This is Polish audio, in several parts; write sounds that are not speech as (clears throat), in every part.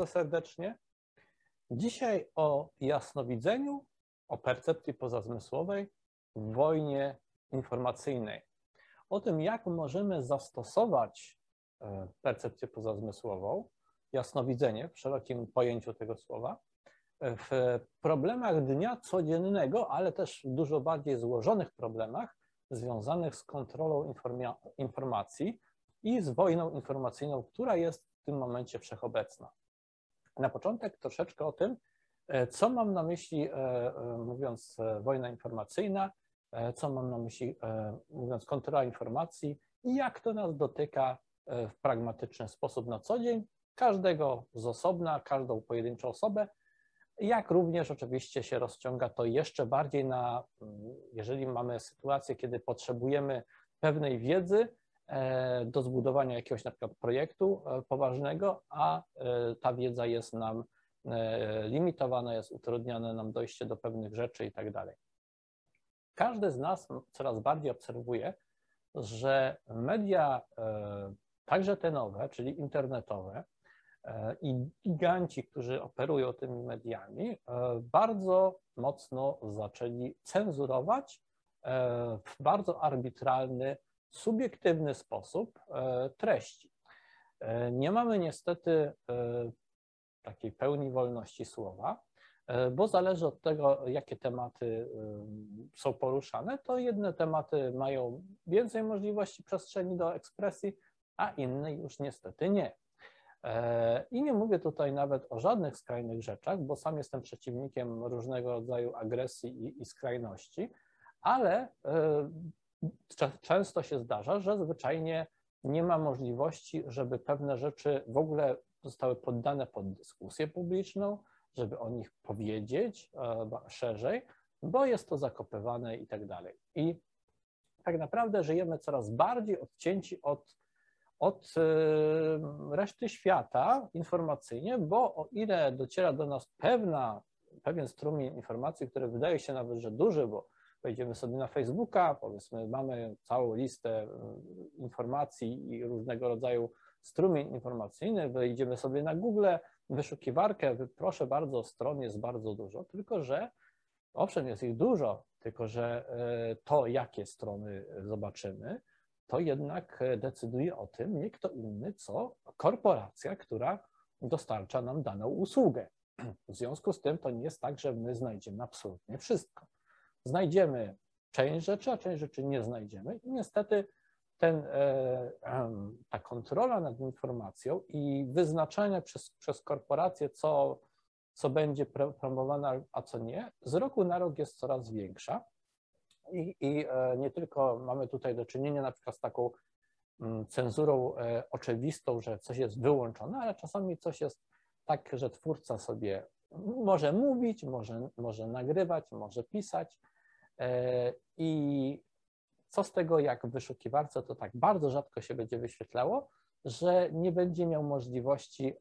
bardzo serdecznie. Dzisiaj o jasnowidzeniu, o percepcji pozazmysłowej w wojnie informacyjnej. O tym, jak możemy zastosować e, percepcję pozazmysłową, jasnowidzenie w szerokim pojęciu tego słowa, w problemach dnia codziennego, ale też w dużo bardziej złożonych problemach związanych z kontrolą informacji i z wojną informacyjną, która jest w tym momencie wszechobecna. Na początek troszeczkę o tym, e, co mam na myśli, e, e, mówiąc wojna informacyjna, co mam na myśli, mówiąc kontrola informacji i jak to nas dotyka w pragmatyczny sposób na co dzień, każdego z osobna, każdą pojedynczą osobę, jak również oczywiście się rozciąga to jeszcze bardziej na, mm, jeżeli mamy sytuację, kiedy potrzebujemy pewnej wiedzy do zbudowania jakiegoś na przykład projektu e, poważnego, a e, ta wiedza jest nam limitowana, jest utrudniane nam dojście do pewnych rzeczy i tak dalej. Każdy z nas coraz bardziej obserwuje, że media, także te nowe, czyli internetowe, E, i giganci, którzy operują tymi mediami, e, bardzo mocno zaczęli cenzurować e, w bardzo arbitralny, subiektywny sposób treści. Nie mamy niestety takiej pełni wolności słowa, bo zależy od tego, jakie tematy są poruszane, to jedne tematy mają więcej możliwości przestrzeni do ekspresji, a inne już niestety nie. E, I nie mówię tutaj nawet o żadnych skrajnych rzeczach, bo sam jestem przeciwnikiem różnego rodzaju agresji i, i skrajności, ale e, często się zdarza, że zwyczajnie nie ma możliwości, żeby pewne rzeczy w ogóle zostały poddane pod dyskusję publiczną, żeby o nich powiedzieć e, szerzej, bo jest to zakopywane i tak dalej. I tak naprawdę żyjemy coraz bardziej odcięci od od y, reszty świata informacyjnie, bo o ile dociera do nas pewna, pewien strumień informacji, który wydaje się nawet, że duży, bo wejdziemy sobie na Facebooka, powiedzmy, mamy całą listę y, informacji i różnego rodzaju strumień informacyjny, wejdziemy sobie na Google, wyszukiwarkę, proszę bardzo, stron jest bardzo dużo, tylko że owszem, jest ich dużo, tylko że y, to, jakie strony zobaczymy, to jednak e, decyduje o tym nie kto inny, co korporacja, która dostarcza nam daną usługę. (clears throat) W związku z tym to nie jest tak, że my znajdziemy absolutnie wszystko. Znajdziemy część rzeczy, a część rzeczy nie znajdziemy i niestety ten, e, ta kontrola nad informacją i wyznaczanie przez, przez korporacje, co, co będzie promowane, a co nie, z roku na rok jest coraz większa. I, I, e, nie tylko mamy tutaj do czynienia na przykład z taką mm, cenzurą e, oczywistą, że coś jest wyłączone, ale czasami coś jest tak, że twórca sobie może mówić, może, może nagrywać, może pisać. E, I co z tego, jak w wyszukiwarce to tak bardzo rzadko się będzie wyświetlało, że nie będzie miał możliwości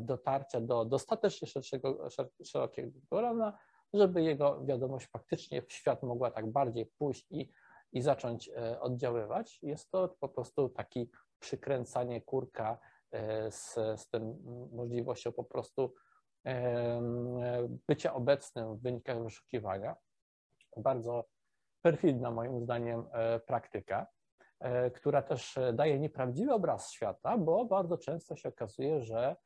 dotarcia do dostatecznie szerszego, szerokiego grona, żeby jego wiadomość faktycznie w świat mogła tak bardziej pójść i, i zacząć e, oddziaływać. Jest to po prostu taki przykręcanie kurka e, z, z tym możliwością po prostu bycia obecnym w wynikach wyszukiwania. Bardzo perfidna moim zdaniem e, praktyka, która też daje nieprawdziwy obraz świata, bo bardzo często się okazuje, że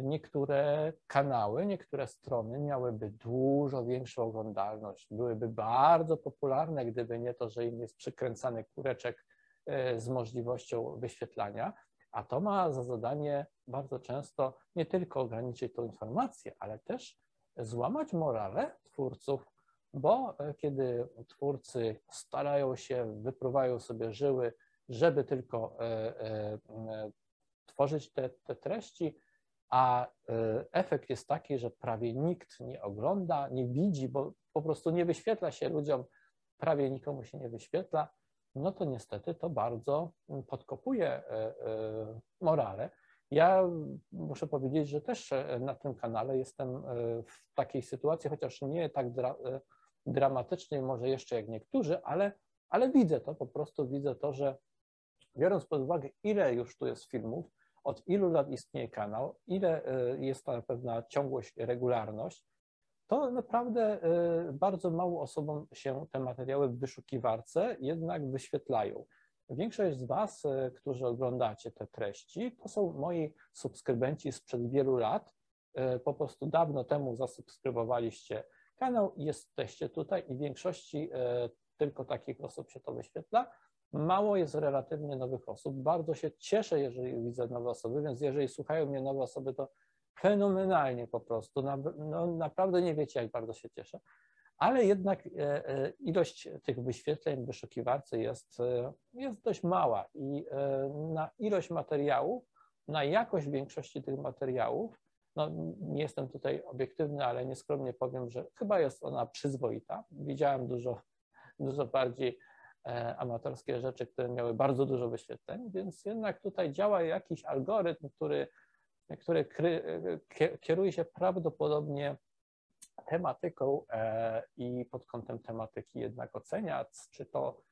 niektóre kanały, niektóre strony miałyby dużo większą oglądalność, byłyby bardzo popularne, gdyby nie to, że im jest przykręcany kureczek e, z możliwością wyświetlania, a to ma za zadanie bardzo często nie tylko ograniczyć tą informację, ale też złamać morale twórców, bo e, kiedy twórcy starają się, wypruwają sobie żyły, żeby tylko e, tworzyć te, te treści, a e, efekt jest taki, że prawie nikt nie ogląda, nie widzi, bo po prostu nie wyświetla się ludziom, prawie nikomu się nie wyświetla, no to niestety to bardzo podkopuje e, e, morale. Ja muszę powiedzieć, że też na tym kanale jestem w takiej sytuacji, chociaż nie tak dra dramatycznej może jeszcze jak niektórzy, ale, ale widzę to, po prostu widzę to, że biorąc pod uwagę, ile już tu jest filmów, od ilu lat istnieje kanał, ile jest ta pewna ciągłość, regularność, to naprawdę bardzo mało osobom się te materiały w wyszukiwarce jednak wyświetlają. Większość z Was, którzy oglądacie te treści, to są moi subskrybenci sprzed wielu lat. Po prostu dawno temu zasubskrybowaliście kanał jesteście tutaj i w większości tylko takich osób się to wyświetla. Mało jest relatywnie nowych osób. Bardzo się cieszę, jeżeli widzę nowe osoby, więc jeżeli słuchają mnie nowe osoby, to fenomenalnie po prostu. No, naprawdę nie wiecie, jak bardzo się cieszę. Ale jednak e, e, ilość tych wyświetleń w wyszukiwarce jest, e, jest dość mała i na ilość materiałów, na jakość większości tych materiałów, no nie jestem tutaj obiektywny, ale nieskromnie powiem, że chyba jest ona przyzwoita. Widziałem dużo dużo bardziej amatorskie rzeczy, które miały bardzo dużo wyświetleń, więc jednak tutaj działa jakiś algorytm, który, który kieruje się prawdopodobnie tematyką e, i pod kątem tematyki jednak ocenia, czy to,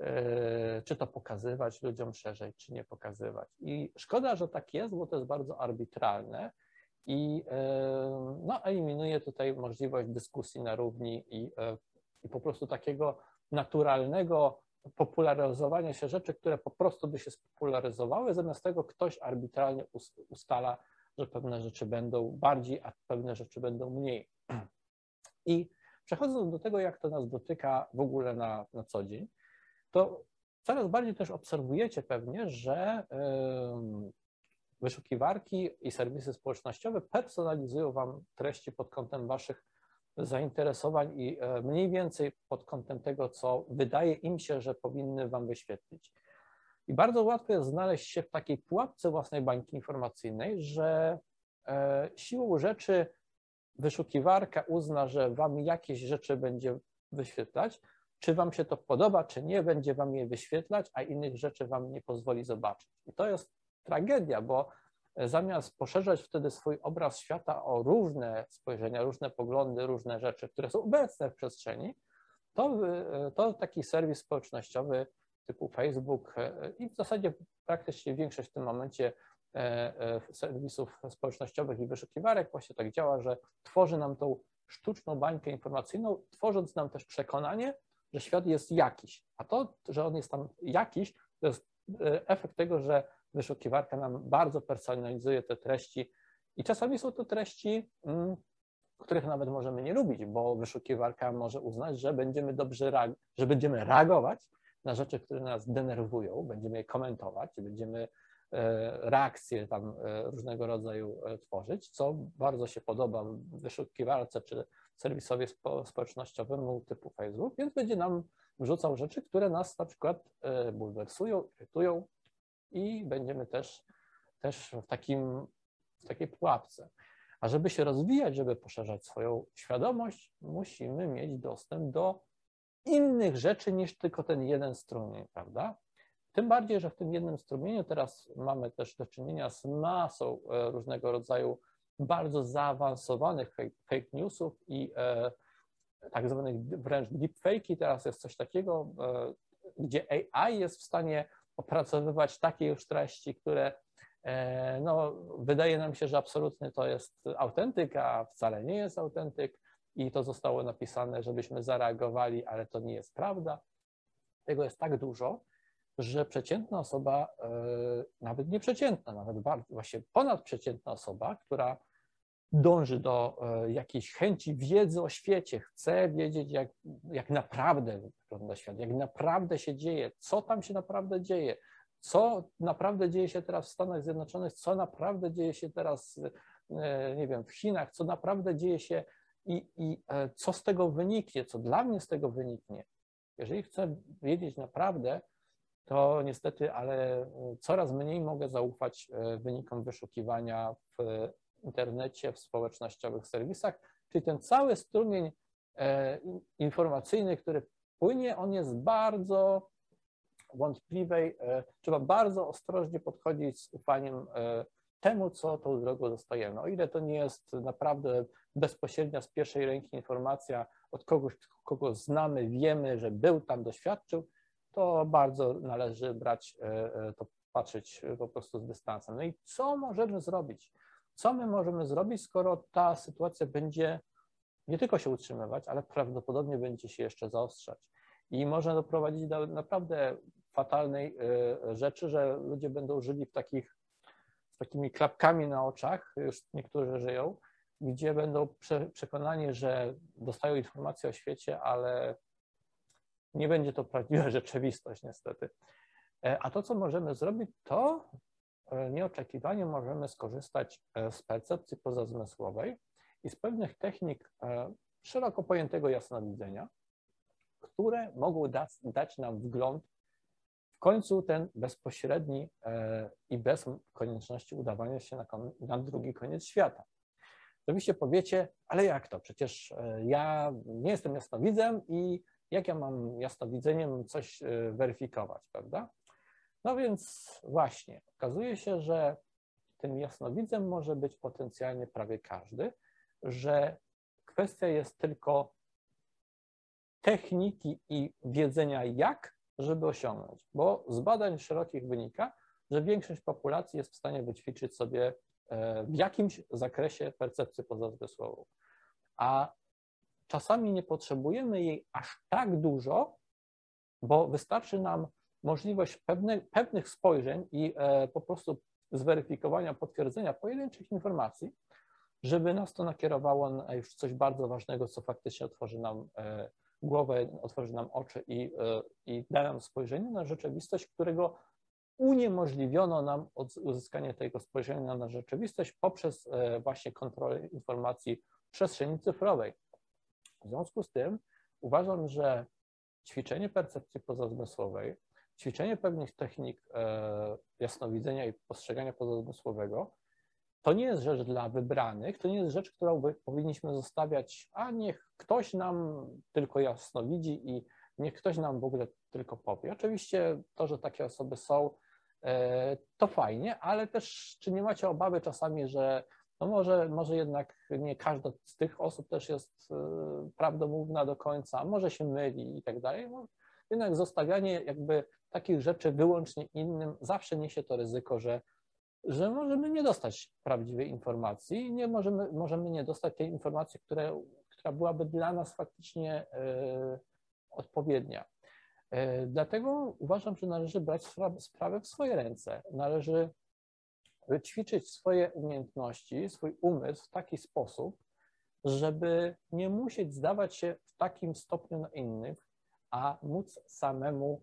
e, czy to pokazywać ludziom szerzej, czy nie pokazywać. I szkoda, że tak jest, bo to jest bardzo arbitralne i no, eliminuje tutaj możliwość dyskusji na równi i i po prostu takiego naturalnego popularyzowania się rzeczy, które po prostu by się spopularyzowały, zamiast tego ktoś arbitralnie ustala, że pewne rzeczy będą bardziej, a pewne rzeczy będą mniej. I przechodząc do tego, jak to nas dotyka w ogóle na, na co dzień, to coraz bardziej też obserwujecie pewnie, że wyszukiwarki i serwisy społecznościowe personalizują Wam treści pod kątem Waszych zainteresowań i e, mniej więcej pod kątem tego, co wydaje im się, że powinny Wam wyświetlić. I bardzo łatwo jest znaleźć się w takiej pułapce własnej bańki informacyjnej, że e, siłą rzeczy wyszukiwarka uzna, że Wam jakieś rzeczy będzie wyświetlać, czy Wam się to podoba, czy nie, będzie Wam je wyświetlać, a innych rzeczy Wam nie pozwoli zobaczyć. I to jest tragedia, bo zamiast poszerzać wtedy swój obraz świata o różne spojrzenia, różne poglądy, różne rzeczy, które są obecne w przestrzeni, to, to taki serwis społecznościowy typu Facebook e, i w zasadzie praktycznie większość w tym momencie e, e, serwisów społecznościowych i wyszukiwarek właśnie tak działa, że tworzy nam tą sztuczną bańkę informacyjną, tworząc nam też przekonanie, że świat jest jakiś. A to, że on jest tam jakiś, to jest efekt tego, że wyszukiwarka nam bardzo personalizuje te treści i czasami są to treści, mm, których nawet możemy nie lubić, bo wyszukiwarka może uznać, że będziemy dobrze, że będziemy reagować na rzeczy, które nas denerwują, będziemy je komentować, będziemy e, reakcje tam e, różnego rodzaju e, tworzyć, co bardzo się podoba wyszukiwarce czy serwisowi społecznościowemu typu Facebook, więc będzie nam wrzucał rzeczy, które nas na przykład bulwersują, irytują, i będziemy też, też w, takim, w takiej pułapce. A żeby się rozwijać, żeby poszerzać swoją świadomość, musimy mieć dostęp do innych rzeczy niż tylko ten jeden strumień, prawda? Tym bardziej, że w tym jednym strumieniu teraz mamy też do czynienia z masą e, różnego rodzaju bardzo zaawansowanych fake newsów i e, tak zwanych wręcz deepfake'i. Teraz jest coś takiego, e, gdzie AI jest w stanie opracowywać takie już treści, które e, no, wydaje nam się, że absolutnie to jest autentyk, a wcale nie jest autentyk i to zostało napisane, żebyśmy zareagowali, ale to nie jest prawda. Tego jest tak dużo, że przeciętna osoba, e, nawet nie przeciętna, nawet bardzo, właśnie ponadprzeciętna osoba, która dąży do e, jakiejś chęci wiedzy o świecie, chce wiedzieć, jak, jak naprawdę wygląda świat, jak naprawdę się dzieje, co tam się naprawdę dzieje, co naprawdę dzieje się teraz w Stanach Zjednoczonych, co naprawdę dzieje się teraz, e, nie wiem, w Chinach, co naprawdę dzieje się i, i e, co z tego wyniknie, co dla mnie z tego wyniknie. Jeżeli chcę wiedzieć naprawdę, to niestety, ale coraz mniej mogę zaufać wynikom wyszukiwania w internecie, w społecznościowych serwisach, czyli ten cały strumień e, informacyjny, który płynie, on jest bardzo wątpliwej, e, trzeba bardzo ostrożnie podchodzić z ufaniem e, temu, co tą drogą dostajemy. O ile to nie jest naprawdę bezpośrednia, z pierwszej ręki informacja od kogoś, kogo znamy, wiemy, że był tam, doświadczył, to bardzo należy brać to patrzeć po prostu z dystansem. No i co możemy zrobić? Co my możemy zrobić, skoro ta sytuacja będzie nie tylko się utrzymywać, ale prawdopodobnie będzie się jeszcze zaostrzać. I może doprowadzić do naprawdę fatalnej y, rzeczy, że ludzie będą żyli w takich, z takimi klapkami na oczach, już niektórzy żyją, gdzie będą przekonani, że dostają informacje o świecie, ale nie będzie to prawdziwa (laughs) rzeczywistość niestety. E, a to, co możemy zrobić, to e, nieoczekiwanie możemy skorzystać e, z percepcji pozazmysłowej i z pewnych technik szeroko pojętego jasnowidzenia, które mogą dać, nam wgląd w końcu ten bezpośredni i bez konieczności udawania się na, na drugi koniec świata. Oczywiście powiecie, ale jak to? Przecież ja nie jestem jasnowidzem i jak ja mam jasnowidzeniem coś weryfikować, prawda? No więc właśnie, okazuje się, że tym jasnowidzem może być potencjalnie prawie każdy, że kwestia jest tylko techniki i wiedzenia jak, żeby osiągnąć, bo z badań szerokich wynika, że większość populacji jest w stanie wyćwiczyć sobie e, w jakimś zakresie percepcję pozazmysłową, a czasami nie potrzebujemy jej aż tak dużo, bo wystarczy nam możliwość pewne, pewnych spojrzeń i e, po prostu zweryfikowania, potwierdzenia pojedynczych informacji, żeby nas to nakierowało na już coś bardzo ważnego, co faktycznie otworzy nam e, głowę, otworzy nam oczy i, e, i da nam spojrzenie na rzeczywistość, którego uniemożliwiono nam uzyskanie tego spojrzenia na rzeczywistość poprzez właśnie kontrolę informacji w przestrzeni cyfrowej. W związku z tym uważam, że ćwiczenie percepcji pozazmysłowej ćwiczenie pewnych technik e, jasnowidzenia i postrzegania pozazmysłowego to nie jest rzecz dla wybranych, to nie jest rzecz, którą powinniśmy zostawiać, a niech ktoś nam tylko jasno widzi i niech ktoś nam w ogóle tylko powie. Oczywiście to, że takie osoby są, e, to fajnie, ale też czy nie macie obawy czasami, że no może, może jednak nie każda z tych osób też jest e, prawdomówna do końca, może się myli i tak dalej. Jednak zostawianie jakby takich rzeczy wyłącznie innym zawsze niesie to ryzyko, że, że możemy nie dostać prawdziwej informacji, nie możemy, możemy nie dostać tej informacji, które, która byłaby dla nas faktycznie e, odpowiednia. E, dlatego uważam, że należy brać sprawę w swoje ręce. Należy ćwiczyć swoje umiejętności, swój umysł w taki sposób, żeby nie musieć zdawać się w takim stopniu na innych, a móc samemu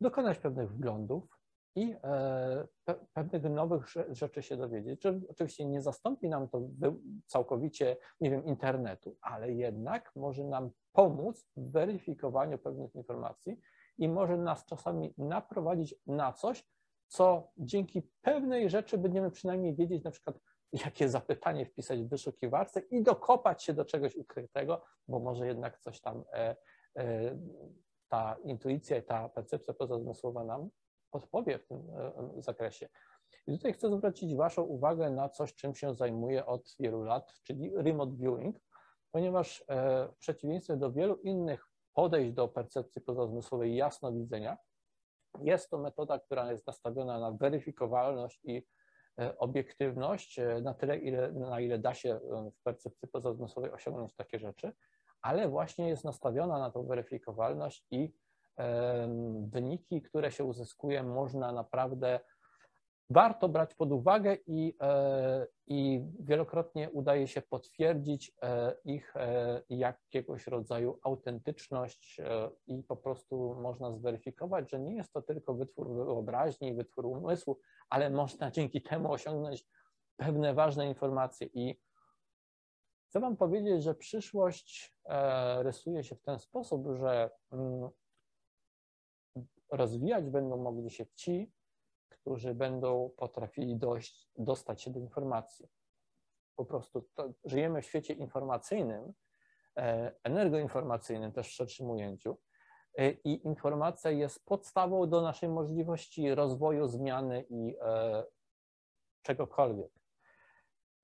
dokonać pewnych wglądów i e, pewnych nowych rzeczy się dowiedzieć. Oczywiście nie zastąpi nam to całkowicie, nie wiem, internetu, ale jednak może nam pomóc w weryfikowaniu pewnych informacji i może nas czasami naprowadzić na coś, co dzięki pewnej rzeczy będziemy przynajmniej wiedzieć, na przykład, jakie zapytanie wpisać w wyszukiwarce i dokopać się do czegoś ukrytego, bo może jednak coś tam e, ta intuicja i ta percepcja pozazmysłowa nam podpowie w tym e, zakresie. I tutaj chcę zwrócić Waszą uwagę na coś, czym się zajmuję od wielu lat, czyli remote viewing, ponieważ e, w przeciwieństwie do wielu innych podejść do percepcji pozazmysłowej jasnowidzenia, jest to metoda, która jest nastawiona na weryfikowalność i e, obiektywność na tyle, ile, na ile da się w percepcji pozazmysłowej osiągnąć takie rzeczy, ale właśnie jest nastawiona na tą weryfikowalność i wyniki, które się uzyskuje, można naprawdę warto brać pod uwagę i, e, i wielokrotnie udaje się potwierdzić e, ich e, jakiegoś rodzaju autentyczność i po prostu można zweryfikować, że nie jest to tylko wytwór wyobraźni, wytwór umysłu, ale można dzięki temu osiągnąć pewne ważne informacje i Chcę Wam powiedzieć, że przyszłość e, rysuje się w ten sposób, że mm, rozwijać będą mogli się ci, którzy będą potrafili dojść, dostać się do informacji. Po prostu to, żyjemy w świecie informacyjnym, e, energoinformacyjnym też w szerszym ujęciu e, i informacja jest podstawą do naszej możliwości rozwoju, zmiany i czegokolwiek.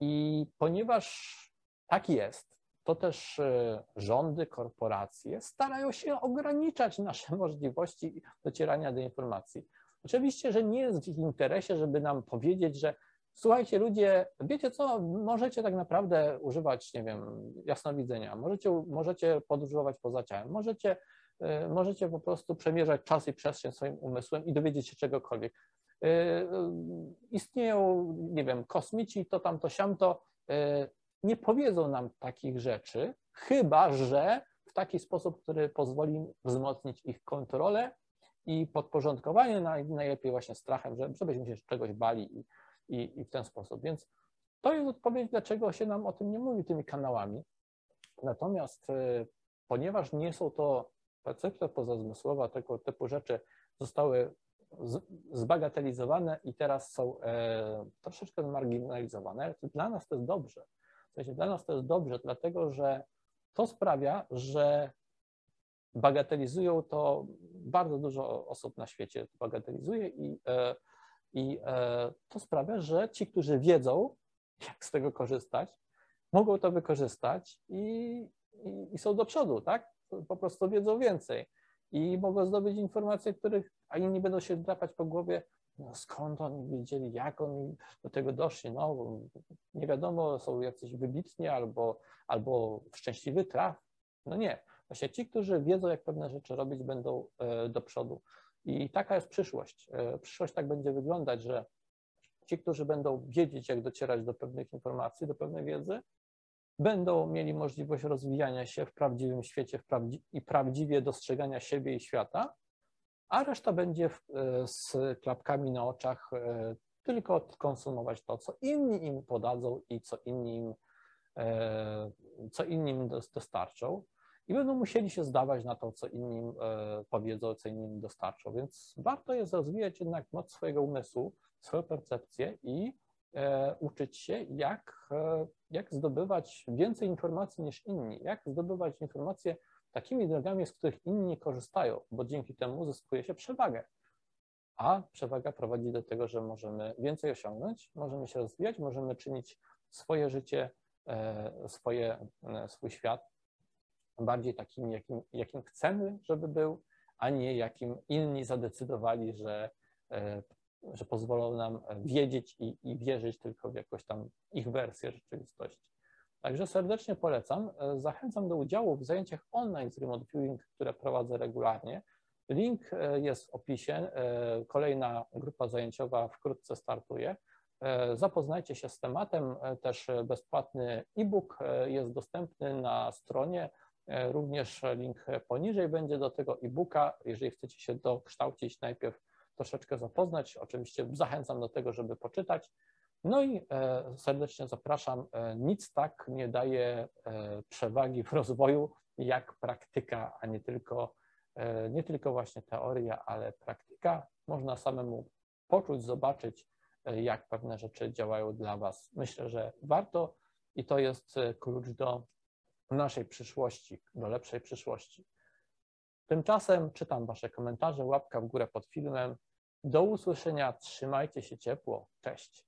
I ponieważ tak jest. To też e, rządy, korporacje starają się ograniczać nasze (laughs) możliwości docierania do informacji. Oczywiście, że nie jest w ich interesie, żeby nam powiedzieć, że słuchajcie ludzie, wiecie co, możecie tak naprawdę używać, nie wiem, jasnowidzenia, możecie, możecie podróżować poza ciałem, możecie, y, możecie po prostu przemierzać czas i przestrzeń swoim umysłem i dowiedzieć się czegokolwiek. Y, y, istnieją, nie wiem, kosmici, to tam, to siamto, nie powiedzą nam takich rzeczy, chyba że w taki sposób, który pozwoli wzmocnić ich kontrolę i podporządkowanie najlepiej właśnie strachem, żebyśmy się czegoś bali i, i, i w ten sposób. Więc to jest odpowiedź, dlaczego się nam o tym nie mówi tymi kanałami. Natomiast y, ponieważ nie są to percepcja pozazmysłowa, tego typu rzeczy zostały zbagatelizowane i teraz są e, troszeczkę zmarginalizowane, to dla nas to jest dobrze. W sensie dla nas to jest dobrze, dlatego że to sprawia, że bagatelizują to bardzo dużo osób na świecie bagatelizuje i, e, i e, to sprawia, że ci, którzy wiedzą, jak z tego korzystać, mogą to wykorzystać i, i, i są do przodu, tak? Po prostu wiedzą więcej i mogą zdobyć informacje, których a inni będą się drapać po głowie, no skąd oni wiedzieli, jak oni do tego doszli, no nie wiadomo, są jacyś wybitni albo, albo szczęśliwy traf. No nie, Właśnie ci, którzy wiedzą, jak pewne rzeczy robić, będą e, do przodu. I taka jest przyszłość. E, przyszłość tak będzie wyglądać, że ci, którzy będą wiedzieć, jak docierać do pewnych informacji, do pewnej wiedzy, będą mieli możliwość rozwijania się w prawdziwym świecie w prawdzi i prawdziwie dostrzegania siebie i świata, a reszta będzie e, z klapkami na oczach tylko konsumować to, co inni im podadzą i co inni im, co inni im dostarczą i będą musieli się zdawać na to, co inni e, powiedzą, co inni dostarczą. Więc warto jest rozwijać jednak moc swojego umysłu, swoją percepcję i e, uczyć się, jak, e, jak zdobywać więcej informacji niż inni, jak zdobywać informacje takimi drogami, z których inni korzystają, bo dzięki temu zyskuje się przewagę. A przewaga prowadzi do tego, że możemy więcej osiągnąć, możemy się rozwijać, możemy czynić swoje życie, swoje, swój świat bardziej takim, jakim, jakim chcemy, żeby był, a nie jakim inni zadecydowali, że, e, że pozwolą nam wiedzieć i, i wierzyć tylko w jakąś tam ich wersję rzeczywistości. Także serdecznie polecam. E, zachęcam do udziału w zajęciach online z Remote Viewing, które prowadzę regularnie. Link e, jest w opisie. Kolejna grupa zajęciowa wkrótce startuje. Zapoznajcie się z tematem. Też bezpłatny e-book jest dostępny na stronie E, również link poniżej będzie do tego e-booka. Jeżeli chcecie się dokształcić, najpierw troszeczkę zapoznać. Oczywiście zachęcam do tego, żeby poczytać. No i e, serdecznie zapraszam. E, nic tak nie daje przewagi w rozwoju jak praktyka, a nie tylko, nie tylko właśnie teoria, ale praktyka. Można samemu poczuć, zobaczyć, jak pewne rzeczy działają dla Was. Myślę, że warto i to jest klucz do naszej przyszłości, do lepszej przyszłości. Tymczasem czytam Wasze komentarze, łapka w górę pod filmem. Do usłyszenia, trzymajcie się ciepło, cześć.